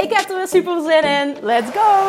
Ik heb er weer super zin in. Let's go!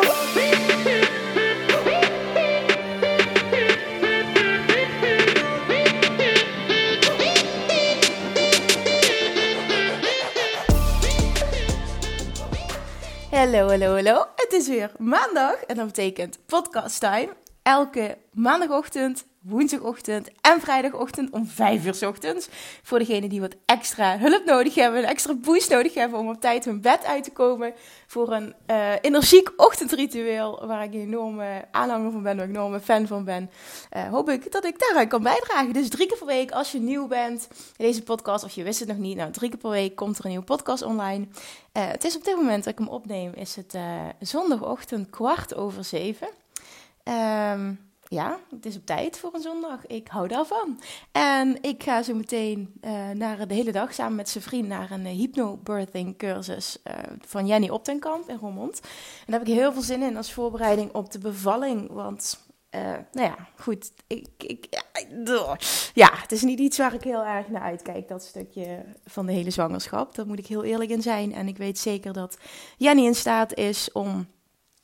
Hallo, hallo, hallo. Het is weer maandag en dat betekent podcast time. Elke maandagochtend woensdagochtend en vrijdagochtend om 5 uur ochtends. Voor degenen die wat extra hulp nodig hebben, een extra boost nodig hebben om op tijd hun bed uit te komen. Voor een uh, energiek ochtendritueel waar ik een enorme aanhanger van ben, waar ik een enorme fan van ben. Uh, hoop ik dat ik daaraan kan bijdragen. Dus drie keer per week als je nieuw bent in deze podcast, of je wist het nog niet, nou drie keer per week komt er een nieuwe podcast online. Uh, het is op dit moment dat ik hem opneem, is het zondagochtend kwart over zeven. Um, ja, het is op tijd voor een zondag. Ik hou daarvan. En ik ga zo meteen uh, naar de hele dag samen met zijn vriend naar een uh, hypnobirthing cursus uh, van Jenny Optenkamp in Roermond. En daar heb ik heel veel zin in als voorbereiding op de bevalling. Want, nou ja, goed. Ik, ik, ja, ja, het is niet iets waar ik heel erg naar uitkijk, dat stukje van de hele zwangerschap. Daar moet ik heel eerlijk in zijn. En ik weet zeker dat Jenny in staat is om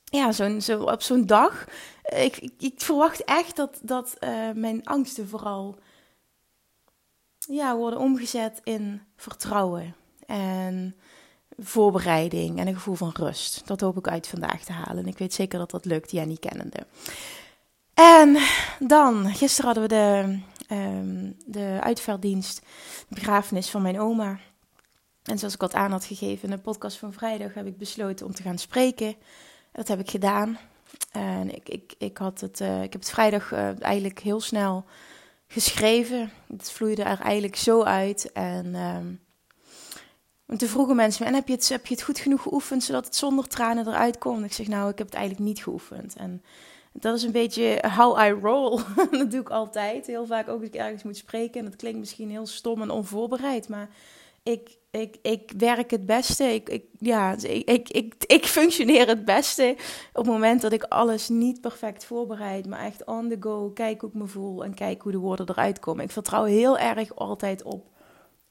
ja, zo, op zo'n dag. Ik, ik, ik, verwacht echt dat, dat uh, mijn angsten vooral ja, worden omgezet in vertrouwen en voorbereiding en een gevoel van rust. Dat hoop ik uit vandaag te halen. En ik weet zeker dat dat lukt, Jenny kennende. En dan, gisteren hadden we de, um, de uitvaartdienst, de begrafenis van mijn oma. En zoals ik wat aan had gegeven in de podcast van vrijdag, heb ik besloten om te gaan spreken. Dat heb ik gedaan. En ik, ik, ik, had het, uh, ik heb het vrijdag uh, eigenlijk heel snel geschreven. Het vloeide er eigenlijk zo uit. En um, toen vroegen mensen me, heb je, het, heb je het goed genoeg geoefend zodat het zonder tranen eruit komt? Ik zeg, nou, ik heb het eigenlijk niet geoefend. En dat is een beetje how I roll. dat doe ik altijd. Heel vaak ook als ik ergens moet spreken. En dat klinkt misschien heel stom en onvoorbereid, maar ik, ik, ik werk het beste. Ik, ik, ja, ik, ik, ik, ik functioneer het beste op het moment dat ik alles niet perfect voorbereid, maar echt on the go. Kijk hoe ik me voel en kijk hoe de woorden eruit komen. Ik vertrouw heel erg altijd op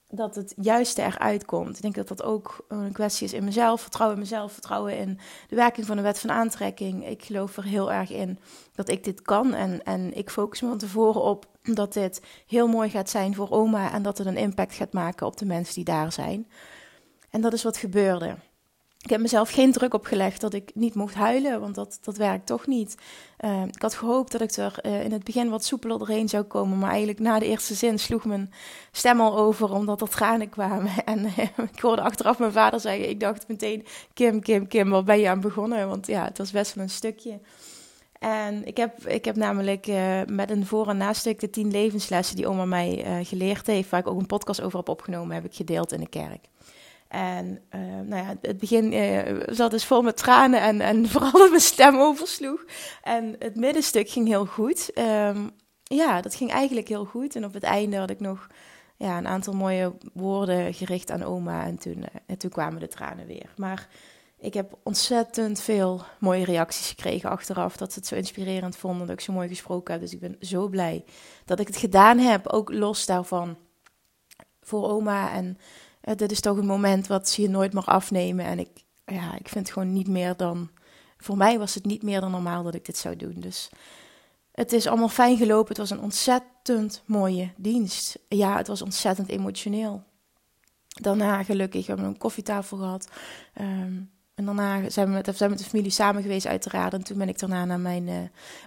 dat het juiste eruit komt. Ik denk dat dat ook een kwestie is in mezelf. Vertrouwen in mezelf, vertrouwen in de werking van de wet van aantrekking. Ik geloof er heel erg in dat ik dit kan. En, en ik focus me van tevoren op dat dit heel mooi gaat zijn voor oma. En dat het een impact gaat maken op de mensen die daar zijn. En dat is wat gebeurde. Ik heb mezelf geen druk opgelegd dat ik niet mocht huilen, want dat, dat werkt toch niet. Uh, ik had gehoopt dat ik er uh, in het begin wat soepeler doorheen zou komen, maar eigenlijk na de eerste zin sloeg mijn stem al over omdat er tranen kwamen. En uh, ik hoorde achteraf mijn vader zeggen, ik dacht meteen, Kim, Kim, Kim, waar ben je aan begonnen? Want ja, het was best wel een stukje. En ik heb, ik heb namelijk met een voor- en nastuk de tien levenslessen die oma mij geleerd heeft, waar ik ook een podcast over heb opgenomen, heb ik gedeeld in de kerk. En uh, nou ja, het begin uh, zat dus vol met tranen en, en vooral dat mijn stem oversloeg. En het middenstuk ging heel goed. Um, ja, dat ging eigenlijk heel goed. En op het einde had ik nog ja, een aantal mooie woorden gericht aan oma. En toen, uh, en toen kwamen de tranen weer. Maar ik heb ontzettend veel mooie reacties gekregen achteraf. Dat ze het zo inspirerend vonden, dat ik zo mooi gesproken heb. Dus ik ben zo blij dat ik het gedaan heb. Ook los daarvan voor oma en uh, dit is toch een moment wat ze je nooit meer afnemen. En ik, ja, ik vind het gewoon niet meer dan. Voor mij was het niet meer dan normaal dat ik dit zou doen. Dus het is allemaal fijn gelopen. Het was een ontzettend mooie dienst. Ja, het was ontzettend emotioneel. Daarna gelukkig hebben we een koffietafel gehad. Um, en daarna zijn we, met, zijn we met de familie samen geweest, uiteraard. En toen ben ik daarna naar mijn uh,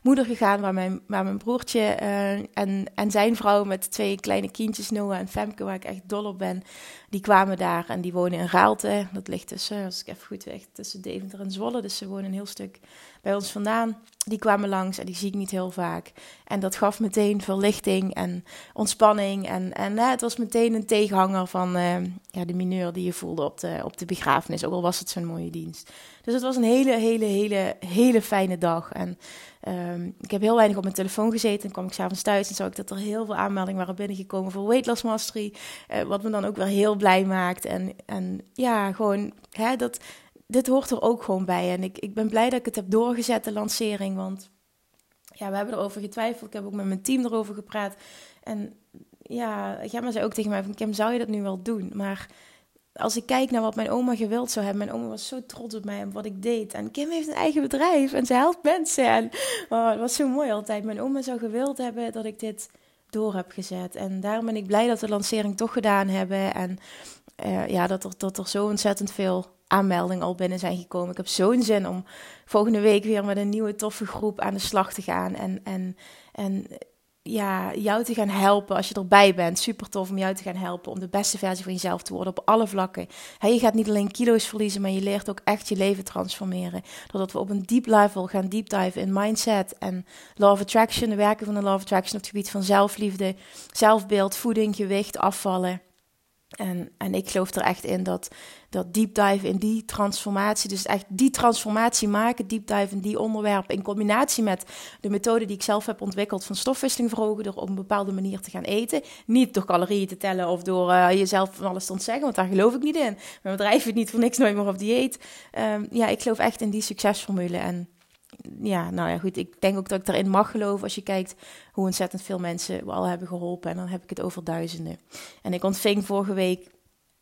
moeder gegaan, waar mijn, waar mijn broertje uh, en, en zijn vrouw met twee kleine kindjes, Noah en Femke, waar ik echt dol op ben, die kwamen daar en die wonen in Raalte. Dat ligt tussen, als ik even goed weg, tussen Deventer en Zwolle. Dus ze wonen een heel stuk bij ons vandaan. Die kwamen langs en die zie ik niet heel vaak. En dat gaf meteen verlichting en ontspanning. En, en het was meteen een tegenhanger van uh, ja, de mineur die je voelde op de, op de begrafenis. Ook al was het zo'n mooie dienst. Dus het was een hele, hele, hele, hele fijne dag. En um, ik heb heel weinig op mijn telefoon gezeten. En kwam ik s'avonds thuis en zag ik dat er heel veel aanmeldingen waren binnengekomen voor Weight Loss Mastery. Uh, wat me dan ook weer heel blij maakt. En, en ja, gewoon hè, dat dit hoort er ook gewoon bij. En ik, ik ben blij dat ik het heb doorgezet, de lancering. Want ja, we hebben erover getwijfeld. Ik heb ook met mijn team erover gepraat. En ja, Gemma zei ook tegen mij van... Kim, zou je dat nu wel doen? Maar als ik kijk naar wat mijn oma gewild zou hebben... Mijn oma was zo trots op mij en wat ik deed. En Kim heeft een eigen bedrijf en ze helpt mensen. En oh, het was zo mooi altijd. Mijn oma zou gewild hebben dat ik dit door heb gezet. En daarom ben ik blij dat we de lancering toch gedaan hebben. En uh, ja, dat er, dat er zo ontzettend veel aanmeldingen al binnen zijn gekomen. Ik heb zo'n zin om volgende week weer met een nieuwe toffe groep aan de slag te gaan. En, en, en ja, jou te gaan helpen als je erbij bent. Super tof om jou te gaan helpen om de beste versie van jezelf te worden op alle vlakken. je gaat niet alleen kilo's verliezen, maar je leert ook echt je leven transformeren. Doordat we op een deep level gaan deep dive in mindset en law of attraction, de werken van de law of attraction op het gebied van zelfliefde, zelfbeeld, voeding, gewicht, afvallen. En, en ik geloof er echt in dat, dat deep dive in die transformatie, dus echt die transformatie maken, deep dive in die onderwerpen, in combinatie met de methode die ik zelf heb ontwikkeld van stofwisseling verhogen, door op een bepaalde manier te gaan eten. Niet door calorieën te tellen of door uh, jezelf van alles te ontzeggen, want daar geloof ik niet in. Mijn bedrijf is niet voor niks nooit meer op dieet. Um, ja, ik geloof echt in die succesformule en ja, nou ja, goed. Ik denk ook dat ik daarin mag geloven als je kijkt hoe ontzettend veel mensen we al hebben geholpen. En dan heb ik het over duizenden. En ik ontving vorige week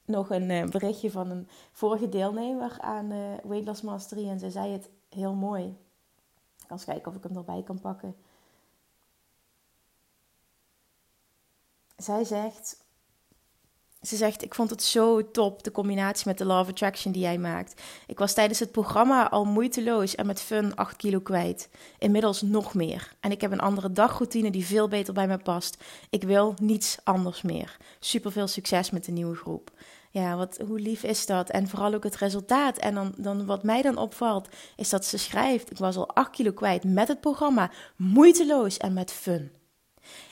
nog een uh, berichtje van een vorige deelnemer aan uh, Weight Mastery. En ze zei het heel mooi. Ik kan eens kijken of ik hem erbij kan pakken. Zij zegt: ze zegt, ik vond het zo top, de combinatie met de of Attraction die jij maakt. Ik was tijdens het programma al moeiteloos en met fun 8 kilo kwijt. Inmiddels nog meer. En ik heb een andere dagroutine die veel beter bij me past. Ik wil niets anders meer. Super veel succes met de nieuwe groep. Ja, wat, hoe lief is dat? En vooral ook het resultaat. En dan, dan wat mij dan opvalt, is dat ze schrijft: Ik was al 8 kilo kwijt met het programma, moeiteloos en met fun.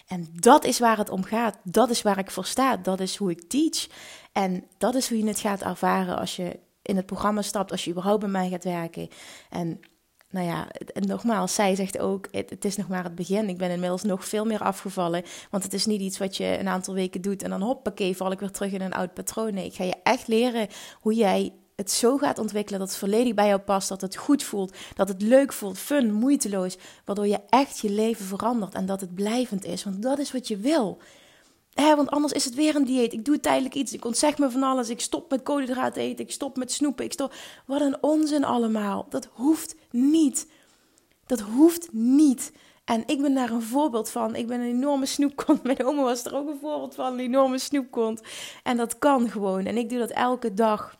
En dat is waar het om gaat. Dat is waar ik voor sta. Dat is hoe ik teach. En dat is hoe je het gaat ervaren als je in het programma stapt, als je überhaupt bij mij gaat werken. En nou ja, en nogmaals, zij zegt ook, het, is nog maar het begin. Ik ben inmiddels nog veel meer afgevallen. Want het is niet iets wat je een aantal weken doet en dan hoppakee, val ik weer terug in een oud patroon. Nee, ik ga je echt leren hoe jij het zo gaat ontwikkelen dat het volledig bij jou past, dat het goed voelt, dat het leuk voelt, fun, moeiteloos, waardoor je echt je leven verandert en dat het blijvend is, want dat is wat je wil. want anders is het weer een dieet. Ik doe tijdelijk iets. Ik ontzeg me van alles. Ik stop met koolhydraten eten. Ik stop met snoepen. Ik stop... Wat een onzin allemaal. Dat hoeft niet. Dat hoeft niet. En ik ben daar een voorbeeld van. Ik ben een enorme snoepkont. Mijn oma was er ook een voorbeeld van. Een enorme snoepkont. En dat kan gewoon. En ik doe dat elke dag.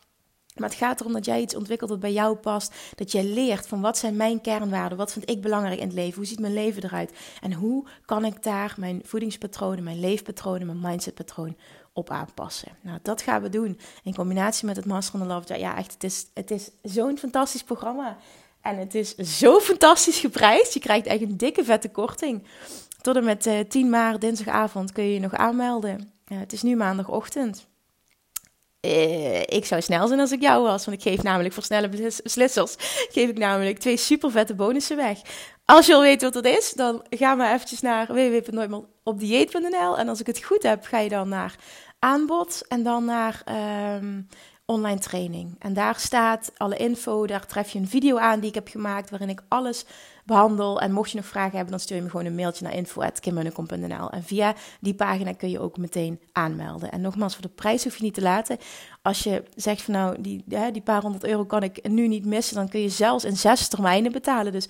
Maar het gaat erom dat jij iets ontwikkelt wat bij jou past. Dat jij leert van wat zijn mijn kernwaarden? Wat vind ik belangrijk in het leven? Hoe ziet mijn leven eruit? En hoe kan ik daar mijn voedingspatronen, mijn leefpatronen, mijn mindsetpatroon op aanpassen? Nou, dat gaan we doen in combinatie met het Master of the Love. Ja, echt, het is, het is zo'n fantastisch programma. En het is zo fantastisch geprijsd. Je krijgt echt een dikke vette korting. Tot en met uh, eh, 10 maart, dinsdagavond, kun je je nog aanmelden. het is nu maandagochtend. Uh, ik zou snel zijn als ik jou was. Want ik geef namelijk voor snelle beslissers. Geef ik namelijk twee super vette bonussen weg. Als je al weet wat dat is, dan ga maar eventjes naar www.nooitmeeropdieet.nl. En als ik het goed heb, ga je dan naar aanbod. En dan naar um, online training. En daar staat alle info. Daar tref je een video aan die ik heb gemaakt. Waarin ik alles behandel. En mocht je nog vragen hebben, dan stuur je me gewoon een mailtje naar info.kimmunnekom.nl. En via die pagina kun je ook meteen aanmelden. En nogmaals, voor de prijs hoef je niet te laten. Als je zegt van nou, die, die paar honderd euro kan ik nu niet missen, dan kun je zelfs in zes termijnen betalen. Dus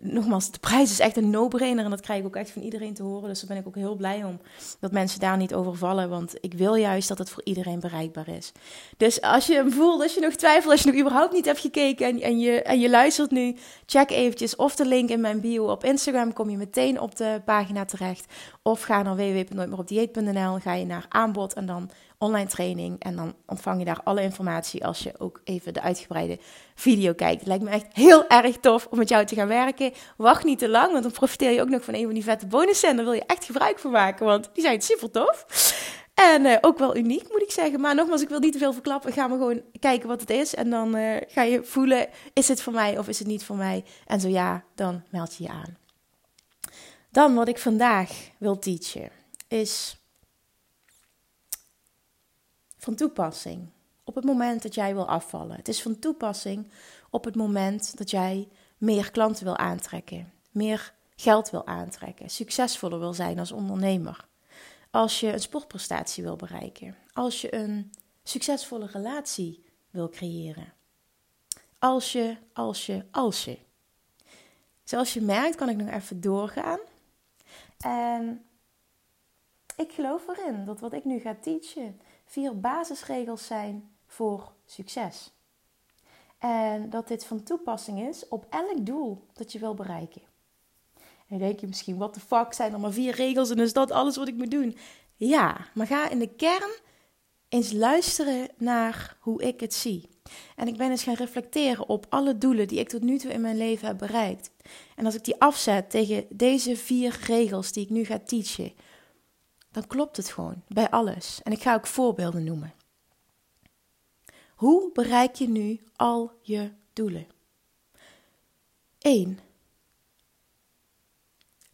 nogmaals, de prijs is echt een no-brainer. En dat krijg ik ook echt van iedereen te horen. Dus daar ben ik ook heel blij om. Dat mensen daar niet over vallen. Want ik wil juist dat het voor iedereen bereikbaar is. Dus als je hem voelt, als je nog twijfelt, als je nog überhaupt niet hebt gekeken en, en, je, en je luistert nu, check eventjes of de link in mijn bio op Instagram kom je meteen op de pagina terecht. Of ga naar www.nooitmeeropdieet.nl, ga je naar aanbod en dan online training. En dan ontvang je daar alle informatie als je ook even de uitgebreide video kijkt. Het lijkt me echt heel erg tof om met jou te gaan werken. Wacht niet te lang, want dan profiteer je ook nog van een van die vette bonussen. En daar wil je echt gebruik van maken, want die zijn super tof. En uh, ook wel uniek, moet ik zeggen. Maar nogmaals, ik wil niet te veel verklappen. Ga maar gewoon kijken wat het is. En dan uh, ga je voelen, is het voor mij of is het niet voor mij? En zo ja, dan meld je je aan. Dan wat ik vandaag wil teachen, is van toepassing op het moment dat jij wil afvallen. Het is van toepassing op het moment dat jij meer klanten wil aantrekken, meer geld wil aantrekken, succesvoller wil zijn als ondernemer. Als je een sportprestatie wil bereiken, als je een succesvolle relatie wil creëren. Als je, als je, als je. Zoals je merkt, kan ik nog even doorgaan. En ik geloof erin dat wat ik nu ga teachen, vier basisregels zijn voor succes. En dat dit van toepassing is op elk doel dat je wil bereiken. En denk je misschien, wat de fuck, zijn er maar vier regels en is dat alles wat ik moet doen? Ja, maar ga in de kern eens luisteren naar hoe ik het zie. En ik ben eens gaan reflecteren op alle doelen die ik tot nu toe in mijn leven heb bereikt. En als ik die afzet tegen deze vier regels die ik nu ga teachen, dan klopt het gewoon bij alles. En ik ga ook voorbeelden noemen. Hoe bereik je nu al je doelen? 1.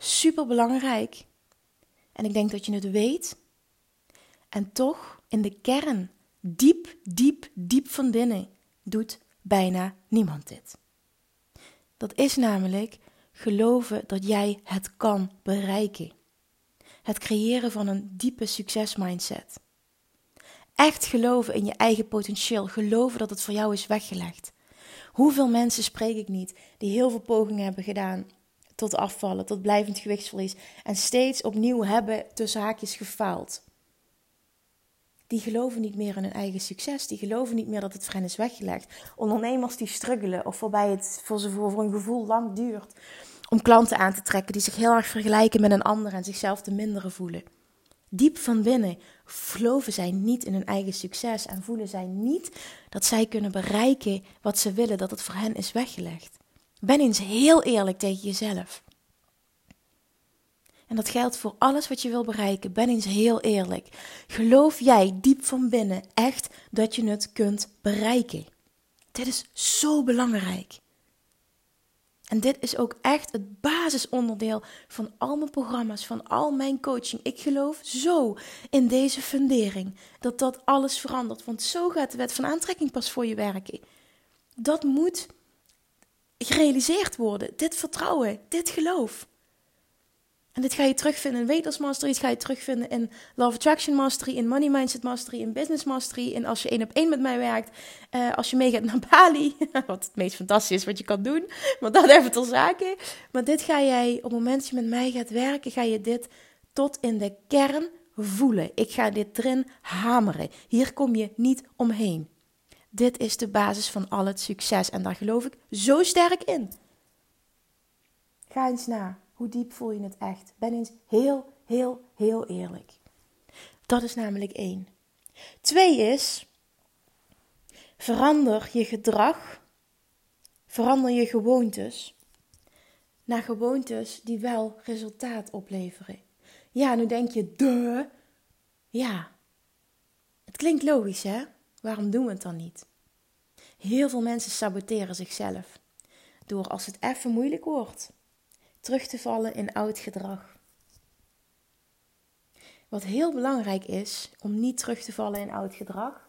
Super belangrijk. En ik denk dat je het weet. En toch, in de kern, diep, diep, diep van binnen, doet bijna niemand dit. Dat is namelijk geloven dat jij het kan bereiken. Het creëren van een diepe succesmindset. Echt geloven in je eigen potentieel. Geloven dat het voor jou is weggelegd. Hoeveel mensen spreek ik niet die heel veel pogingen hebben gedaan tot afvallen, tot blijvend gewichtsverlies en steeds opnieuw hebben tussen haakjes gefaald. Die geloven niet meer in hun eigen succes. Die geloven niet meer dat het voor hen is weggelegd. Ondernemers die struggelen of waarbij het voor, ze voor een gevoel lang duurt om klanten aan te trekken die zich heel erg vergelijken met een ander en zichzelf te minderen voelen. Diep van binnen geloven zij niet in hun eigen succes en voelen zij niet dat zij kunnen bereiken wat ze willen, dat het voor hen is weggelegd. Ben eens heel eerlijk tegen jezelf. En dat geldt voor alles wat je wil bereiken. Ben eens heel eerlijk. Geloof jij diep van binnen echt dat je het kunt bereiken? Dit is zo belangrijk. En dit is ook echt het basisonderdeel van al mijn programma's, van al mijn coaching. Ik geloof zo in deze fundering dat dat alles verandert. Want zo gaat de wet van aantrekking pas voor je werken. Dat moet gerealiseerd worden. Dit vertrouwen, dit geloof. En dit ga je terugvinden in Weight Mastery, dit ga je terugvinden in Love Attraction Mastery, in Money Mindset Mastery, in Business Mastery, in als je één op één met mij werkt, uh, als je meegaat naar Bali, wat het meest fantastisch is wat je kan doen, maar dat even ter zake. Maar dit ga jij, op het moment dat je met mij gaat werken, ga je dit tot in de kern voelen. Ik ga dit erin hameren. Hier kom je niet omheen. Dit is de basis van al het succes en daar geloof ik zo sterk in. Ga eens na. Hoe diep voel je het echt? Ben eens heel, heel, heel eerlijk. Dat is namelijk één. Twee is, verander je gedrag, verander je gewoontes naar gewoontes die wel resultaat opleveren. Ja, nu denk je, de. Ja, het klinkt logisch hè? Waarom doen we het dan niet? Heel veel mensen saboteren zichzelf door als het even moeilijk wordt terug te vallen in oud gedrag. Wat heel belangrijk is om niet terug te vallen in oud gedrag,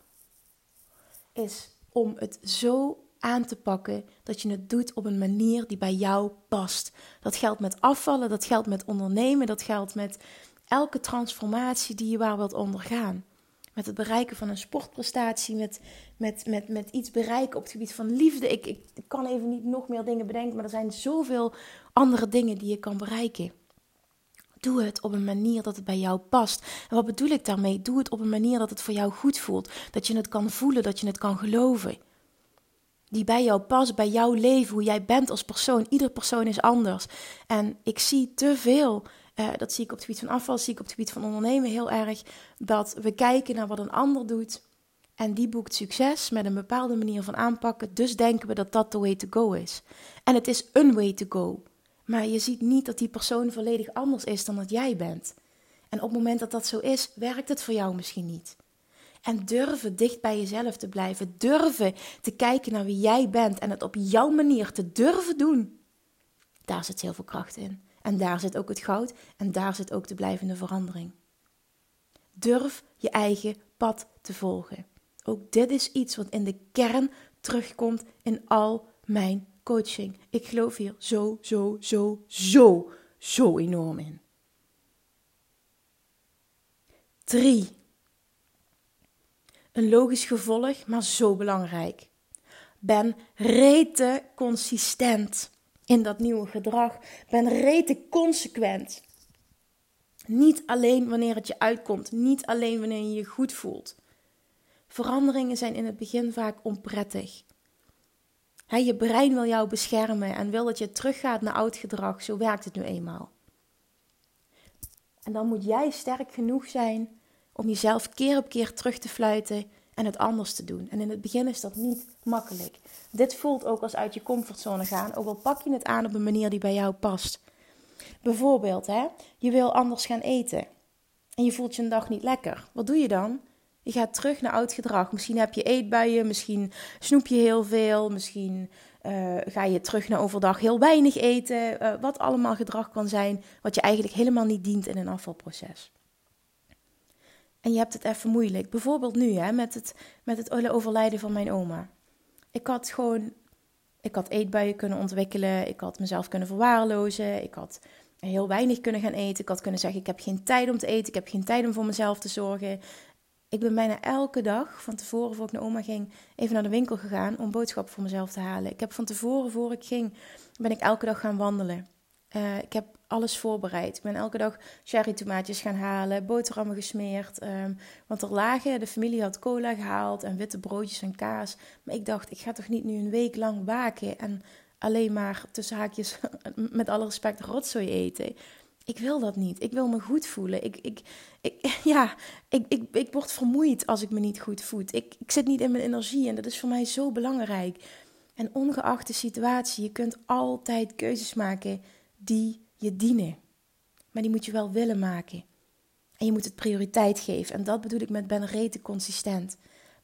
is om het zo aan te pakken dat je het doet op een manier die bij jou past. Dat geldt met afvallen, dat geldt met ondernemen, dat geldt met elke transformatie die je waar wilt ondergaan. Met het bereiken van een sportprestatie, met, met, met, met iets bereiken op het gebied van liefde. Ik, ik, ik kan even niet nog meer dingen bedenken, maar er zijn zoveel andere dingen die je kan bereiken. Doe het op een manier dat het bij jou past. En wat bedoel ik daarmee? Doe het op een manier dat het voor jou goed voelt. Dat je het kan voelen, dat je het kan geloven. Die bij jou past, bij jouw leven, hoe jij bent als persoon. Ieder persoon is anders. En ik zie te veel, uh, dat zie ik op het gebied van afval, zie ik op het gebied van ondernemen heel erg, dat we kijken naar wat een ander doet. En die boekt succes met een bepaalde manier van aanpakken. Dus denken we dat dat de way to go is. En het is een way to go. Maar je ziet niet dat die persoon volledig anders is dan dat jij bent. En op het moment dat dat zo is, werkt het voor jou misschien niet. En durven dicht bij jezelf te blijven. Durven te kijken naar wie jij bent en het op jouw manier te durven doen. Daar zit heel veel kracht in. En daar zit ook het goud en daar zit ook de blijvende verandering. Durf je eigen pad te volgen. Ook dit is iets wat in de kern terugkomt in al mijn coaching. Ik geloof hier zo, zo, zo, zo, zo enorm in. 3. Een logisch gevolg, maar zo belangrijk. Ben rete consistent in dat nieuwe gedrag. Ben rete consequent. Niet alleen wanneer het je uitkomt, niet alleen wanneer je je goed voelt. Veranderingen zijn in het begin vaak onprettig. je brein wil jou beschermen en wil dat je teruggaat naar oud gedrag. Zo werkt het nu eenmaal. En dan moet jij sterk genoeg zijn om jezelf keer op keer terug te fluiten en het anders te doen. En in het begin is dat niet makkelijk. Dit voelt ook als uit je comfortzone gaan, ook al pak je het aan op een manier die bij jou past. Bijvoorbeeld, hè, je wil anders gaan eten en je voelt je een dag niet lekker. Wat doe je dan? Je gaat terug naar oud gedrag. Misschien heb je eetbuien, misschien snoep je heel veel, misschien uh, ga je terug naar overdag heel weinig eten. Uh, wat allemaal gedrag kan zijn wat je eigenlijk helemaal niet dient in een afvalproces. En je hebt het even moeilijk. Bijvoorbeeld nu hè, met, het, met het overlijden van mijn oma. Ik had gewoon, ik had eetbuien kunnen ontwikkelen. Ik had mezelf kunnen verwaarlozen. Ik had heel weinig kunnen gaan eten. Ik had kunnen zeggen: Ik heb geen tijd om te eten. Ik heb geen tijd om voor mezelf te zorgen. Ik ben bijna elke dag van tevoren, voor ik naar oma ging, even naar de winkel gegaan om boodschappen voor mezelf te halen. Ik heb van tevoren, voor ik ging, ben ik elke dag gaan wandelen. Uh, ik heb alles voorbereid. Ik ben elke dag cherry tomaatjes gaan halen, boterhammen gesmeerd. Um, want er lagen, de familie had cola gehaald en witte broodjes en kaas. Maar ik dacht, ik ga toch niet nu een week lang waken en alleen maar tussen haakjes, met alle respect, rotzooi eten. Ik wil dat niet. Ik wil me goed voelen. Ik, ik, ja, ik, ik, ik word vermoeid als ik me niet goed voel. Ik, ik zit niet in mijn energie en dat is voor mij zo belangrijk. En ongeacht de situatie, je kunt altijd keuzes maken die je dienen. Maar die moet je wel willen maken. En je moet het prioriteit geven. En dat bedoel ik met ben rete consistent.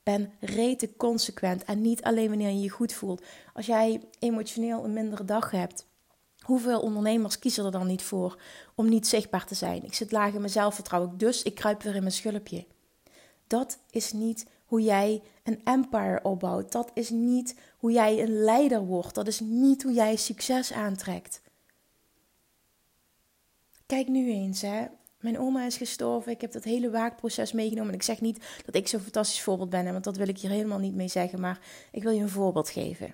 Ben rete consequent. En niet alleen wanneer je je goed voelt. Als jij emotioneel een mindere dag hebt. Hoeveel ondernemers kiezen er dan niet voor om niet zichtbaar te zijn? Ik zit laag in mijn zelfvertrouwen, dus ik kruip weer in mijn schulpje. Dat is niet hoe jij een empire opbouwt. Dat is niet hoe jij een leider wordt. Dat is niet hoe jij succes aantrekt. Kijk nu eens, hè. Mijn oma is gestorven. Ik heb dat hele waakproces meegenomen. En ik zeg niet dat ik zo'n fantastisch voorbeeld ben, want dat wil ik hier helemaal niet mee zeggen. Maar ik wil je een voorbeeld geven.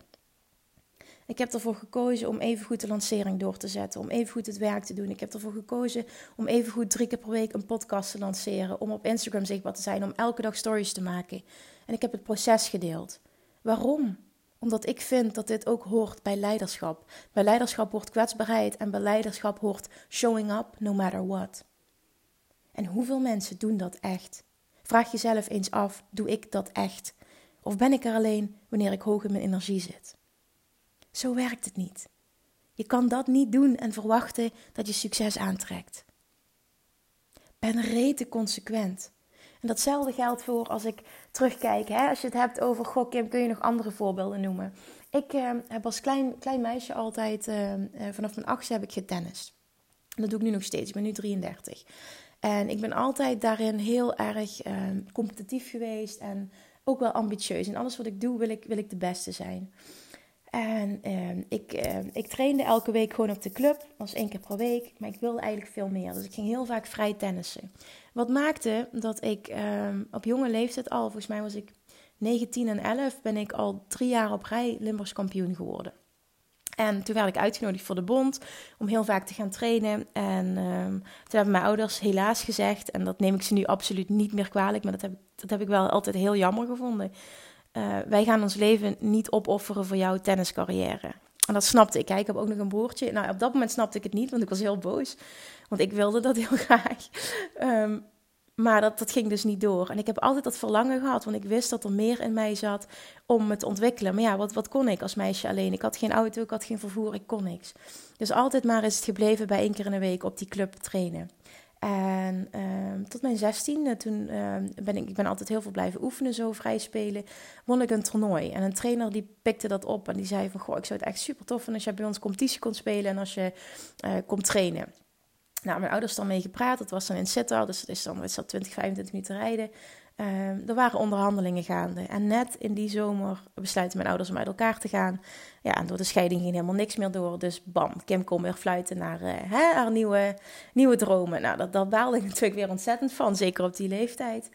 Ik heb ervoor gekozen om even goed de lancering door te zetten, om even goed het werk te doen. Ik heb ervoor gekozen om even goed drie keer per week een podcast te lanceren, om op Instagram zichtbaar te zijn, om elke dag stories te maken. En ik heb het proces gedeeld. Waarom? Omdat ik vind dat dit ook hoort bij leiderschap. Bij leiderschap hoort kwetsbaarheid en bij leiderschap hoort showing up no matter what. En hoeveel mensen doen dat echt? Vraag jezelf eens af: doe ik dat echt? Of ben ik er alleen wanneer ik hoog in mijn energie zit? Zo werkt het niet. Je kan dat niet doen en verwachten dat je succes aantrekt. Ben rete consequent. En datzelfde geldt voor als ik terugkijk. Hè? Als je het hebt over, goh Kim, kun je nog andere voorbeelden noemen? Ik eh, heb als klein, klein meisje altijd, uh, vanaf mijn achtste heb ik getennist. Dat doe ik nu nog steeds, ik ben nu 33. En ik ben altijd daarin heel erg competitief geweest en ook wel ambitieus. In alles wat ik doe wil ik, wil ik de beste zijn. En uh, ik, uh, ik trainde elke week gewoon op de club. Dat was één keer per week. Maar ik wilde eigenlijk veel meer. Dus ik ging heel vaak vrij tennissen. Wat maakte dat ik uh, op jonge leeftijd al, volgens mij was ik 19 en 11, ben ik al drie jaar op rij Limburgs kampioen geworden. En toen werd ik uitgenodigd voor de bond om heel vaak te gaan trainen. En ehm, toen hebben mijn ouders helaas gezegd, en dat neem ik ze nu absoluut niet meer kwalijk, maar dat heb, dat heb ik wel altijd heel jammer gevonden eh, wij gaan ons leven niet opofferen voor jouw tenniscarrière. En dat snapte ik. Ik heb ook nog een broertje. Nou, op dat moment snapte ik het niet, want ik was heel boos. Want ik wilde dat heel graag. Um, maar dat, dat ging dus niet door. En ik heb altijd dat verlangen gehad, want ik wist dat er meer in mij zat om het te ontwikkelen. Maar ja, wat, wat kon ik als meisje alleen? Ik had geen auto, ik had geen vervoer, ik kon niks. Dus altijd maar is het gebleven bij één keer in de week op die club trainen. En uh, tot mijn zestiende, toen uh, ben ik, ik ben altijd heel veel blijven oefenen, zo vrij spelen, won ik een toernooi. En een trainer die pikte dat op en die zei van, goh, ik zou het echt super tof vinden als je bij ons competitie kon spelen en als je uh, komt trainen. Nou, mijn ouders dan mee gepraat. Dat was dan in Sittard, dus dat is dan is dat 20, 25 minuten rijden. Uh, er waren onderhandelingen gaande. En net in die zomer besluiten mijn ouders om uit elkaar te gaan. Ja, en door de scheiding ging helemaal niks meer door. Dus bam, Kim kon weer fluiten naar uh, hè, haar nieuwe, nieuwe dromen. Nou, dat, dat baalde ik natuurlijk weer ontzettend van, zeker op die leeftijd.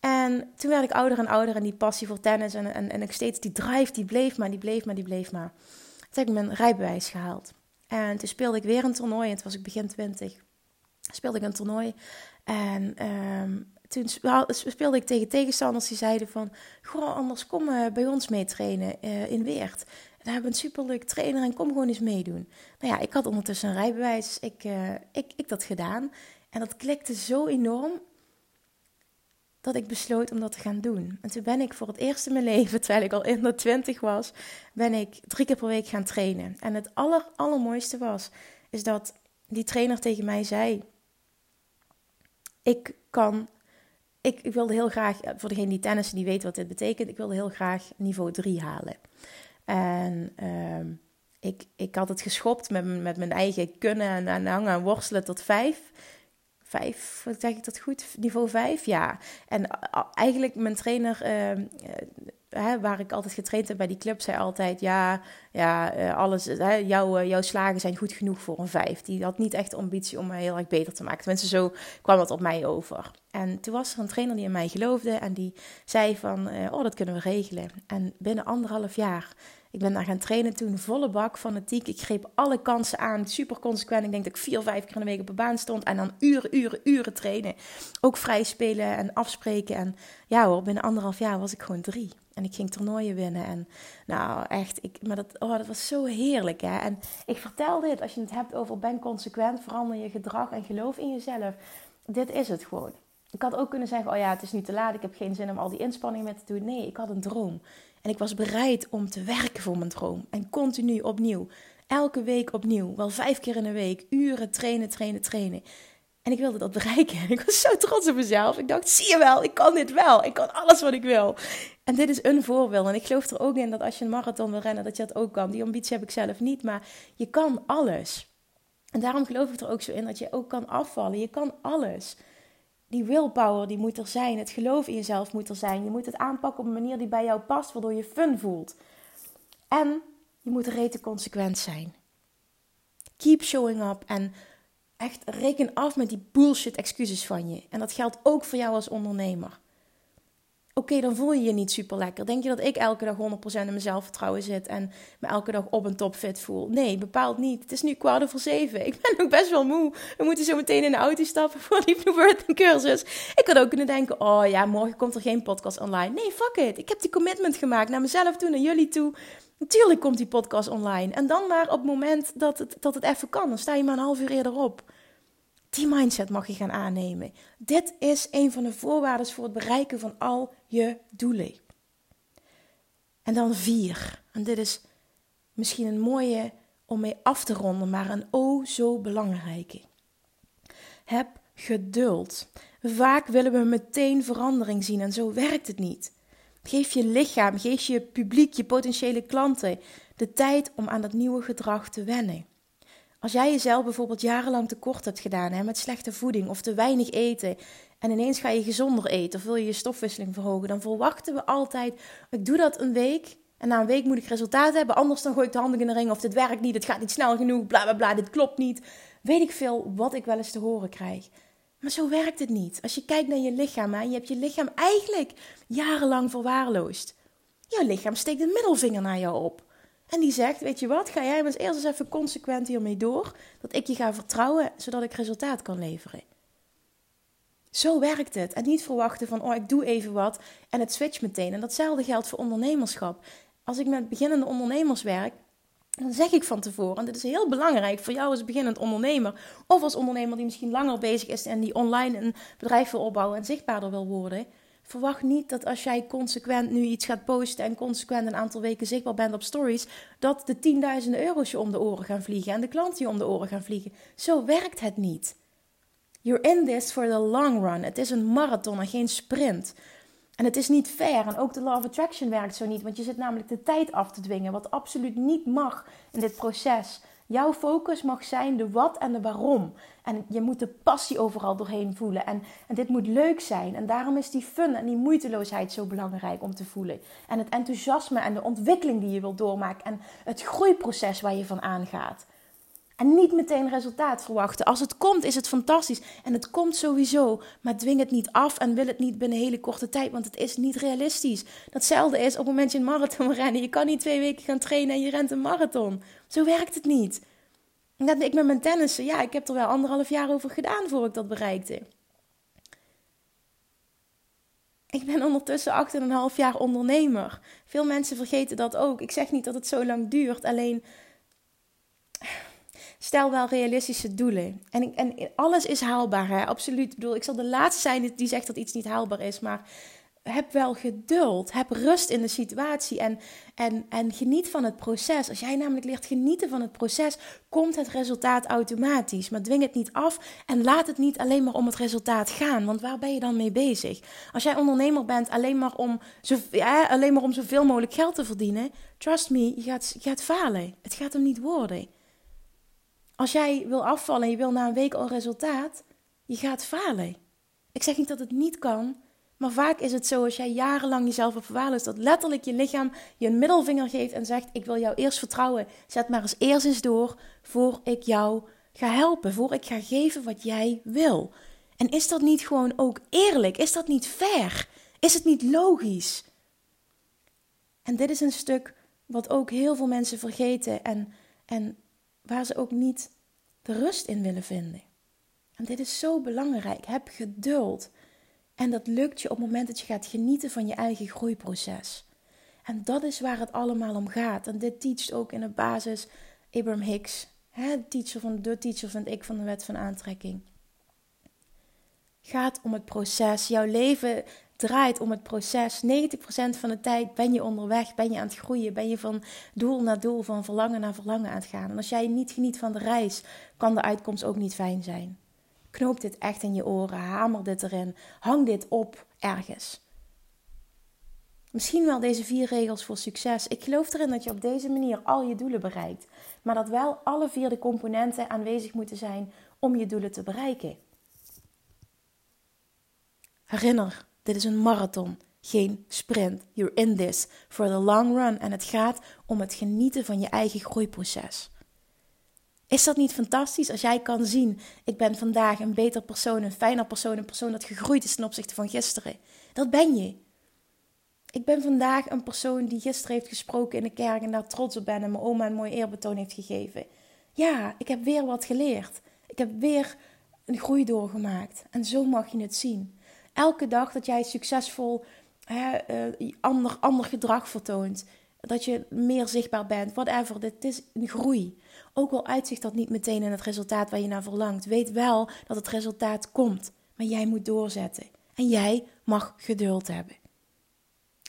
En toen werd ik ouder en ouder en die passie voor tennis en, en, en ik steeds die drive, die bleef maar, die bleef maar, die bleef maar. Toen heb ik mijn rijbewijs gehaald. En toen speelde ik weer een toernooi. En toen was ik begin 20. Speelde ik een toernooi. En um, toen speelde ik tegen tegenstanders die zeiden van... Goh, anders kom uh, bij ons mee trainen uh, in Weert. Daar hebben we een superleuk trainer en kom gewoon eens meedoen. Nou ja, ik had ondertussen een rijbewijs. Ik, uh, ik, ik dat gedaan. En dat klikte zo enorm dat ik besloot om dat te gaan doen. En toen ben ik voor het eerst in mijn leven, terwijl ik al in de twintig was, ben ik drie keer per week gaan trainen. En het aller, allermooiste was, is dat die trainer tegen mij zei, ik kan, ik, wilde heel graag, voor degene die tennissen, die weet wat dit betekent, ik wilde heel graag niveau 3 halen. En uh, ik, ik had het geschopt met, met mijn eigen kunnen en, en hangen en worstelen tot vijf vijf, zeg ik dat goed? Niveau vijf, ja. En eigenlijk mijn trainer, uh, hè, waar ik altijd getraind heb bij die club, zei altijd: Ja, ja uh, alles, hè, jouw, jouw slagen zijn goed genoeg voor een vijf. Die had niet echt ambitie om mij heel erg beter te maken. Tenminste, zo kwam dat op mij over. En toen was er een trainer die in mij geloofde en die zei: van, Oh, dat kunnen we regelen. En binnen anderhalf jaar ik ben daar gaan trainen toen, volle bak, fanatiek. Ik greep alle kansen aan, super consequent. Ik denk dat ik vier, vijf keer in de week op de baan stond. En dan uren, uren, uren trainen. Ook vrij spelen en afspreken. En ja hoor, binnen anderhalf jaar was ik gewoon drie. En ik ging toernooien winnen. En nou, echt, ik, maar dat, oh, dat was zo heerlijk. Hè? En ik vertel dit, als je het hebt over ben consequent, verander je gedrag en geloof in jezelf. Dit is het gewoon. Ik had ook kunnen zeggen, oh ja, het is nu te laat, ik heb geen zin om al die inspanningen met te doen. Nee, ik had een droom. En ik was bereid om te werken voor mijn droom. En continu opnieuw. Elke week opnieuw. Wel vijf keer in de week. Uren trainen, trainen, trainen. En ik wilde dat bereiken. En ik was zo trots op mezelf. Ik dacht, zie je wel, ik kan dit wel. Ik kan alles wat ik wil. En dit is een voorbeeld. En ik geloof er ook in dat als je een marathon wil rennen, dat je dat ook kan. Die ambitie heb ik zelf niet, maar je kan alles. En daarom geloof ik er ook zo in dat je ook kan afvallen. Je kan alles die willpower die moet er zijn. Het geloof in jezelf moet er zijn. Je moet het aanpakken op een manier die bij jou past, waardoor je fun voelt. En je moet rete consequent zijn. Keep showing up en echt reken af met die bullshit excuses van je. En dat geldt ook voor jou als ondernemer. Oké, dan voel je je niet super lekker. Denk je dat ik elke dag 100% in mijn zelfvertrouwen zit en me elke dag op een topfit voel? Nee, bepaald niet. Het is nu kwart over zeven. Ik ben ook best wel moe. We moeten zo meteen in de auto stappen voor die Blue cursus. Ik had ook kunnen denken, oh ja, morgen komt er geen podcast online. Nee, fuck it. Ik heb die commitment gemaakt naar mezelf toe, naar jullie toe. Natuurlijk komt die podcast online. En dan maar op het moment dat het, dat het even kan. Dan sta je maar een half uur eerder op. Die mindset mag je gaan aannemen. Dit is een van de voorwaarden voor het bereiken van al je doelen. En dan vier. En dit is misschien een mooie om mee af te ronden, maar een o zo belangrijke. Heb geduld. Vaak willen we meteen verandering zien en zo werkt het niet. Geef je lichaam, geef je publiek, je potentiële klanten de tijd om aan dat nieuwe gedrag te wennen. Als jij jezelf bijvoorbeeld jarenlang tekort hebt gedaan hè, met slechte voeding of te weinig eten en ineens ga je gezonder eten of wil je je stofwisseling verhogen, dan verwachten we altijd: ik doe dat een week en na een week moet ik resultaat hebben, anders dan gooi ik de handen in de ring of dit werkt niet, het gaat niet snel genoeg, bla bla bla, dit klopt niet. Weet ik veel wat ik wel eens te horen krijg. Maar zo werkt het niet. Als je kijkt naar je lichaam en je hebt je lichaam eigenlijk jarenlang verwaarloosd. Jouw lichaam steekt een middelvinger naar jou op. En die zegt: Weet je wat, ga jij maar eerst eens even consequent hiermee door. Dat ik je ga vertrouwen, zodat ik resultaat kan leveren. Zo werkt het. En niet verwachten van, oh, ik doe even wat en het switcht meteen. En datzelfde geldt voor ondernemerschap. Als ik met beginnende ondernemers werk, dan zeg ik van tevoren, en dit is heel belangrijk voor jou als beginnend ondernemer, of als ondernemer die misschien langer bezig is en die online een bedrijf wil opbouwen en zichtbaarder wil worden. Verwacht niet dat als jij consequent nu iets gaat posten en consequent een aantal weken zichtbaar bent op stories, dat de tienduizenden euro's je om de oren gaan vliegen en de klanten je om de oren gaan vliegen. Zo werkt het niet. You're in this for the long run. Het is een marathon en geen sprint. En het is niet fair. En ook de law of attraction werkt zo niet. Want je zit namelijk de tijd af te dwingen. Wat absoluut niet mag in dit proces. Jouw focus mag zijn de wat en de waarom. En je moet de passie overal doorheen voelen. En, en dit moet leuk zijn. En daarom is die fun en die moeiteloosheid zo belangrijk om te voelen. En het enthousiasme en de ontwikkeling die je wilt doormaken. En het groeiproces waar je van aangaat. En niet meteen resultaat verwachten. Als het komt, is het fantastisch. En het komt sowieso. Maar dwing het niet af en wil het niet binnen hele korte tijd. Want het is niet realistisch. Datzelfde is op het moment je een marathon rennen. Je kan niet twee weken gaan trainen en je rent een marathon. Zo werkt het niet. Net ik met mijn tennissen. Ja, ik heb er wel anderhalf jaar over gedaan voor ik dat bereikte. Ik ben ondertussen 8,5 jaar ondernemer. Veel mensen vergeten dat ook. Ik zeg niet dat het zo lang duurt. Alleen stel wel realistische doelen. En, en alles is haalbaar, hè? absoluut. Ik bedoel, ik zal de laatste zijn die zegt dat iets niet haalbaar is, maar heb wel geduld. Heb rust in de situatie en, en, en geniet van het proces. Als jij namelijk leert genieten van het proces, komt het resultaat automatisch. Maar dwing het niet af en laat het niet alleen maar om het resultaat gaan. Want waar ben je dan mee bezig? Als jij ondernemer bent alleen maar om, zo, alleen maar om zoveel mogelijk geld te verdienen, trust me, je gaat, je gaat falen. Het gaat hem niet worden. Als jij wil afvallen en je wil na een week al resultaat, je gaat falen. Ik zeg niet dat het niet kan, maar vaak is het zo als jij jarenlang jezelf op verwaarloost, dat letterlijk je lichaam je een middelvinger geeft en zegt: Ik wil jou eerst vertrouwen. Zet maar eens eerst eens door voor ik jou ga helpen, voor ik ga geven wat jij wil. En is dat niet gewoon ook eerlijk? Is dat niet fair? Is het niet logisch? En dit is een stuk wat ook heel veel mensen vergeten en, en waar ze ook niet de rust in willen vinden. En dit is zo belangrijk. Heb geduld. En dat lukt je op het moment dat je gaat genieten van je eigen groeiproces. En dat is waar het allemaal om gaat. En dit teacht ook in de basis Abraham Hicks, hè, teacher van, de teacher vind ik van de wet van aantrekking. Gaat om het proces. Jouw leven draait om het proces. 90% van de tijd ben je onderweg, ben je aan het groeien, ben je van doel naar doel, van verlangen naar verlangen aan het gaan. En als jij niet geniet van de reis, kan de uitkomst ook niet fijn zijn. Knoop dit echt in je oren, hamer dit erin, hang dit op ergens. Misschien wel deze vier regels voor succes. Ik geloof erin dat je op deze manier al je doelen bereikt, maar dat wel alle vier de componenten aanwezig moeten zijn om je doelen te bereiken. Herinner, dit is een marathon, geen sprint. You're in this for the long run en het gaat om het genieten van je eigen groeiproces. Is dat niet fantastisch als jij kan zien: ik ben vandaag een beter persoon, een fijner persoon, een persoon dat gegroeid is ten opzichte van gisteren? Dat ben je. Ik ben vandaag een persoon die gisteren heeft gesproken in de kerk en daar trots op ben en mijn oma een mooi eerbetoon heeft gegeven. Ja, ik heb weer wat geleerd. Ik heb weer een groei doorgemaakt. En zo mag je het zien. Elke dag dat jij succesvol hè, uh, ander, ander gedrag vertoont, dat je meer zichtbaar bent, whatever, dit is een groei. Ook al uitzicht dat niet meteen in het resultaat waar je naar verlangt, weet wel dat het resultaat komt. Maar jij moet doorzetten. En jij mag geduld hebben.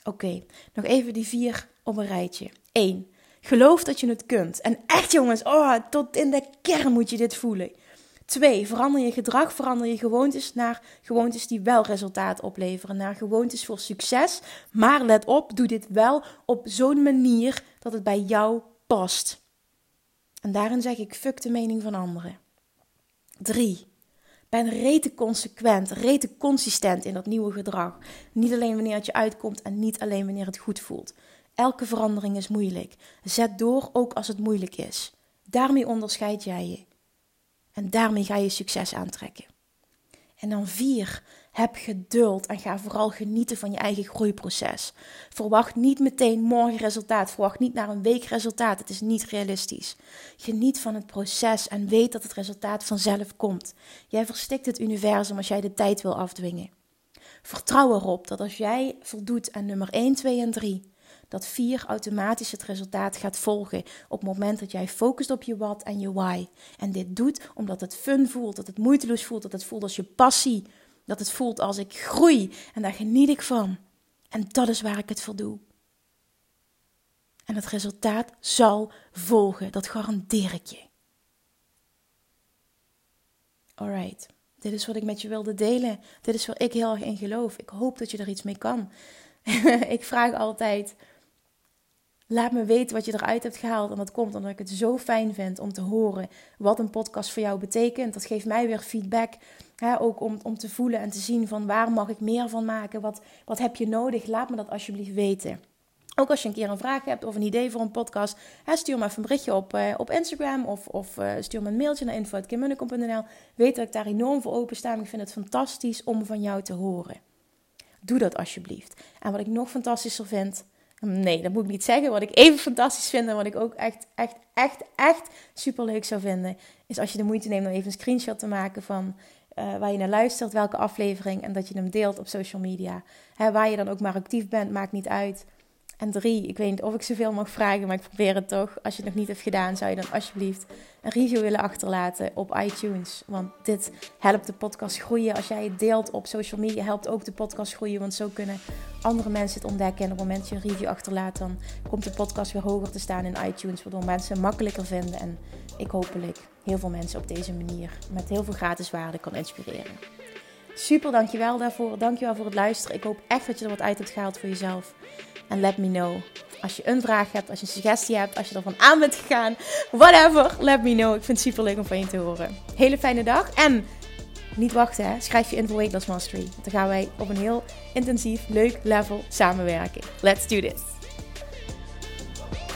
Oké, nog even die vier op een rijtje. 1. Geloof dat je het kunt. En echt jongens, oh, tot in de kern moet je dit voelen. 2. Verander je gedrag, verander je gewoontes naar gewoontes die wel resultaat opleveren. Naar gewoontes voor succes. Maar let op, doe dit wel op zo'n manier dat het bij jou past. En daarin zeg ik fuck de mening van anderen. 3. Ben rete consequent, rete consistent in dat nieuwe gedrag. Niet alleen wanneer het je uitkomt en niet alleen wanneer het goed voelt. Elke verandering is moeilijk. Zet door ook als het moeilijk is. Daarmee onderscheid jij je. En daarmee ga je succes aantrekken. En dan vier, Heb geduld en ga vooral genieten van je eigen groeiproces. Verwacht niet meteen morgen resultaat. Verwacht niet naar een week resultaat. Het is niet realistisch. Geniet van het proces en weet dat het resultaat vanzelf komt. Jij verstikt het universum als jij de tijd wil afdwingen. Vertrouw erop dat als jij voldoet aan nummer 1, 2 en 3, dat 4 automatisch het resultaat gaat volgen op het moment dat jij focust op je wat en je why. En dit doet omdat het fun voelt, dat het moeiteloos voelt, dat het voelt als je passie, dat het voelt als ik groei en daar geniet ik van. En dat is waar ik het voor doe. En het resultaat zal volgen, dat garandeer ik je. Alright. Dit is wat ik met je wilde delen. Dit is waar ik heel erg in geloof. Ik hoop dat je er iets mee kan. ik vraag altijd: laat me weten wat je eruit hebt gehaald. En dat komt omdat ik het zo fijn vind om te horen wat een podcast voor jou betekent. Dat geeft mij weer feedback. Hè, ook om, om te voelen en te zien van waar mag ik meer van maken? Wat, wat heb je nodig? Laat me dat alsjeblieft weten. Ook als je een keer een vraag hebt of een idee voor een podcast, hè, stuur me even een berichtje op, uh, op Instagram of, of uh, stuur me een mailtje naar info.kimmunnekom.nl. Weet dat ik daar enorm voor open sta. Ik vind het fantastisch om van jou te horen. Doe dat alsjeblieft. En wat ik nog fantastischer vind, nee, dat moet ik niet zeggen. Wat ik even fantastisch vind en wat ik ook echt, echt, echt, echt super leuk zou vinden, is als je de moeite neemt om even een screenshot te maken van uh, waar je naar luistert, welke aflevering, en dat je hem deelt op social media. Hè, waar je dan ook maar actief bent, maakt niet uit. En drie, ik weet niet of ik zoveel mag vragen, maar ik probeer het toch. Als je het nog niet hebt gedaan, zou je dan alsjeblieft een review willen achterlaten op iTunes. Want dit helpt de podcast groeien. Als jij het deelt op social media, helpt ook de podcast groeien. Want zo kunnen andere mensen het ontdekken. En op het moment dat je een review achterlaat, dan komt de podcast weer hoger te staan in iTunes. Waardoor mensen het makkelijker vinden. En ik hopelijk heel veel mensen op deze manier met heel veel gratis waarde kan inspireren. Super, dankjewel daarvoor. Dankjewel voor het luisteren. Ik hoop echt dat je er wat uit hebt gehaald voor jezelf. En let me know. Als je een vraag hebt, als je een suggestie hebt, als je ervan aan bent gegaan, whatever, let me know. Ik vind het super leuk om van je te horen. Hele fijne dag en niet wachten, hè. schrijf je in voor Weight Mastery. Dan gaan wij op een heel intensief, leuk level samenwerken. Let's do this.